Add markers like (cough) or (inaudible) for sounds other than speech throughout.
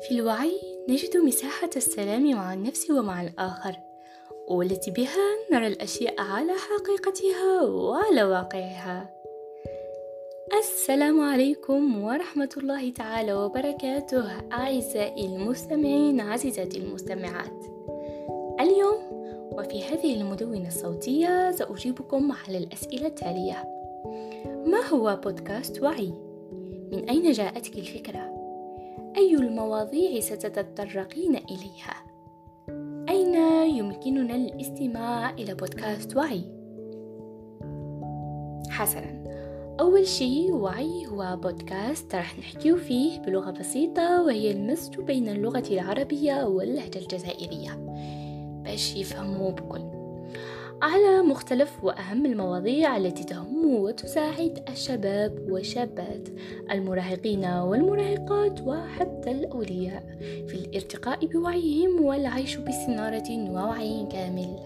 في الوعي نجد مساحة السلام مع النفس ومع الآخر والتي بها نرى الأشياء على حقيقتها وعلى واقعها السلام عليكم ورحمة الله تعالى وبركاته أعزائي المستمعين عزيزاتي المستمعات اليوم وفي هذه المدونة الصوتية سأجيبكم على الأسئلة التالية ما هو بودكاست وعي؟ من أين جاءتك الفكرة؟ أي المواضيع ستتطرقين إليها؟ أين يمكننا الاستماع إلى بودكاست وعي؟ حسنا أول شيء وعي هو بودكاست راح نحكي فيه بلغة بسيطة وهي المزج بين اللغة العربية واللهجة الجزائرية باش يفهموا بكل على مختلف وأهم المواضيع التي تهم وتساعد الشباب والشابات المراهقين والمراهقات وحتى الأولياء في الارتقاء بوعيهم والعيش باستنارة ووعي كامل.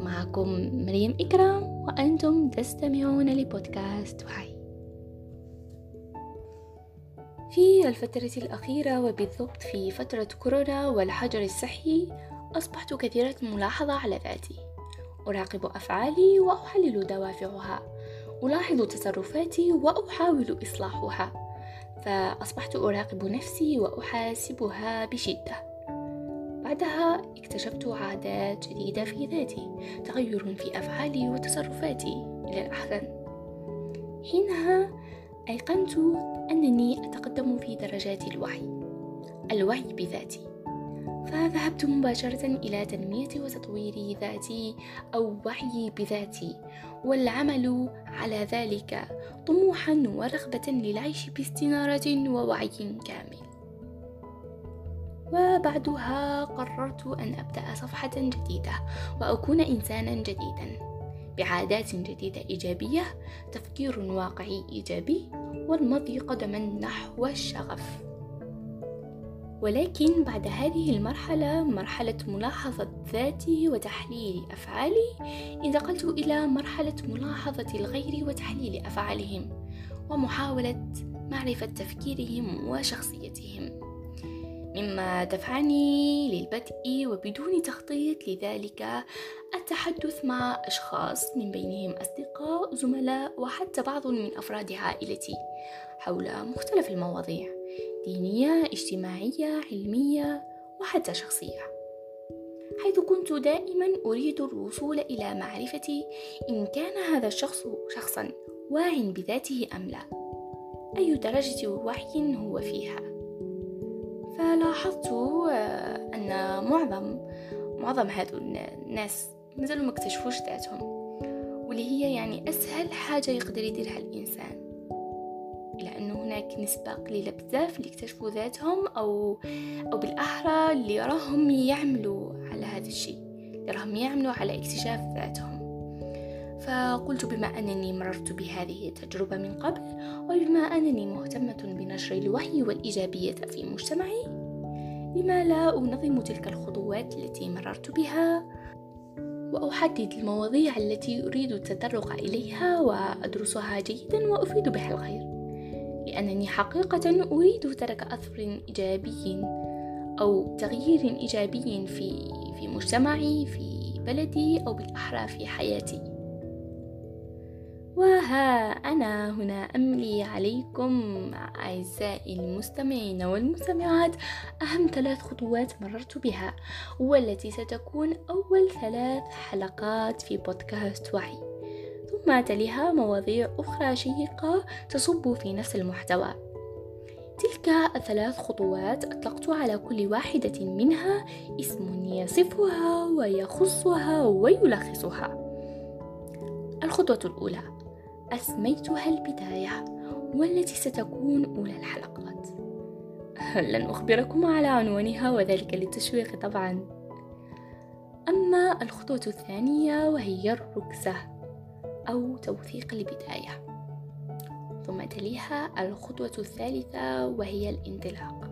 معكم مريم إكرام وأنتم تستمعون لبودكاست وعي. في الفترة الأخيرة وبالضبط في فترة كورونا والحجر الصحي أصبحت كثيرة الملاحظة على ذاتي. أراقب أفعالي وأحلل دوافعها. ألاحظ تصرفاتي وأحاول إصلاحها. فأصبحت أراقب نفسي وأحاسبها بشدة. بعدها اكتشفت عادات جديدة في ذاتي تغير في أفعالي وتصرفاتي إلى الأحسن. حينها أيقنت أنني أتقدم في درجات الوعي الوعي بذاتي. فذهبت مباشرة إلى تنمية وتطوير ذاتي أو وعي بذاتي والعمل على ذلك طموحا ورغبة للعيش باستنارة ووعي كامل. وبعدها قررت أن أبدأ صفحة جديدة وأكون إنسانا جديدا بعادات جديدة إيجابية تفكير واقعي إيجابي والمضي قدما نحو الشغف. ولكن بعد هذه المرحلة مرحلة ملاحظة ذاتي وتحليل أفعالي انتقلت إلى مرحلة ملاحظة الغير وتحليل أفعالهم ومحاولة معرفة تفكيرهم وشخصيتهم. مما دفعني للبدء وبدون تخطيط لذلك التحدث مع أشخاص من بينهم أصدقاء زملاء وحتى بعض من أفراد عائلتي حول مختلف المواضيع. دينية اجتماعية علمية وحتى شخصية. حيث كنت دائما أريد الوصول إلى معرفة إن كان هذا الشخص شخصا واع بذاته أم لا. أي درجة وعي هو فيها؟ فلاحظت آه، أن معظم معظم هذو الناس مازالوا ما اكتشفوش ذاتهم واللي هي يعني أسهل حاجة يقدر يديرها الإنسان. هناك نسبة قليلة بزاف اللي اكتشفوا ذاتهم أو أو بالأحرى اللي راهم يعملوا على هذا الشيء اللي راهم يعملوا على اكتشاف ذاتهم. فقلت بما أنني مررت بهذه التجربة من قبل وبما أنني مهتمة بنشر الوعي والإيجابية في مجتمعي لما لا أنظم تلك الخطوات التي مررت بها؟ وأحدد المواضيع التي أريد التطرق إليها وأدرسها جيدا وأفيد بها الغير لأنني حقيقة أريد ترك أثر إيجابي أو تغيير إيجابي في في مجتمعي في بلدي أو بالأحرى في حياتي. وها أنا هنا أملي عليكم أعزائي المستمعين والمستمعات أهم ثلاث خطوات مررت بها والتي ستكون أول ثلاث حلقات في بودكاست وعي ثم تليها مواضيع أخرى شيقة تصب في نفس المحتوى. تلك الثلاث خطوات أطلقت على كل واحدة منها اسم يصفها ويخصها ويلخصها. الخطوة الأولى أسميتها البداية والتي ستكون أولى الحلقات. (laughs) لن أخبركم على عنوانها وذلك للتشويق طبعا. أما الخطوة الثانية وهي الركزة. أو توثيق البداية. ثم تليها الخطوة الثالثة وهي الانطلاق.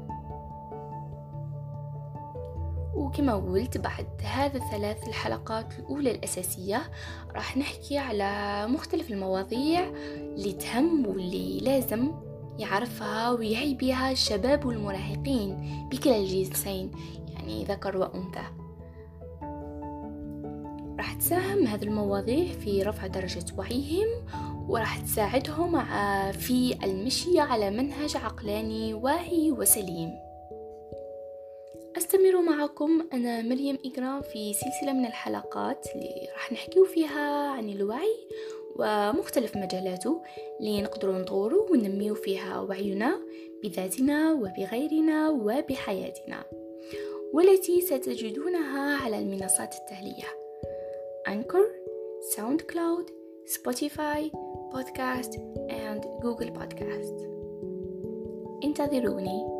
وكما قلت بعد هذا الثلاث الحلقات الأولى الأساسية راح نحكي على مختلف المواضيع اللي تهم واللي لازم يعرفها ويعي بها الشباب والمراهقين بكلا الجنسين يعني ذكر وأنثى. راح تساهم هذه المواضيع في رفع درجة وعيهم وراح تساعدهم في المشي على منهج عقلاني واعي وسليم. أستمر معكم أنا مريم إجرام في سلسلة من الحلقات اللي راح نحكي فيها عن الوعي ومختلف مجالاته اللي نقدروا نطوروا وننميو فيها وعينا بذاتنا وبغيرنا وبحياتنا. والتي ستجدونها على المنصات التالية. Anchor, SoundCloud, Spotify, Podcast and Google Podcast انتظروني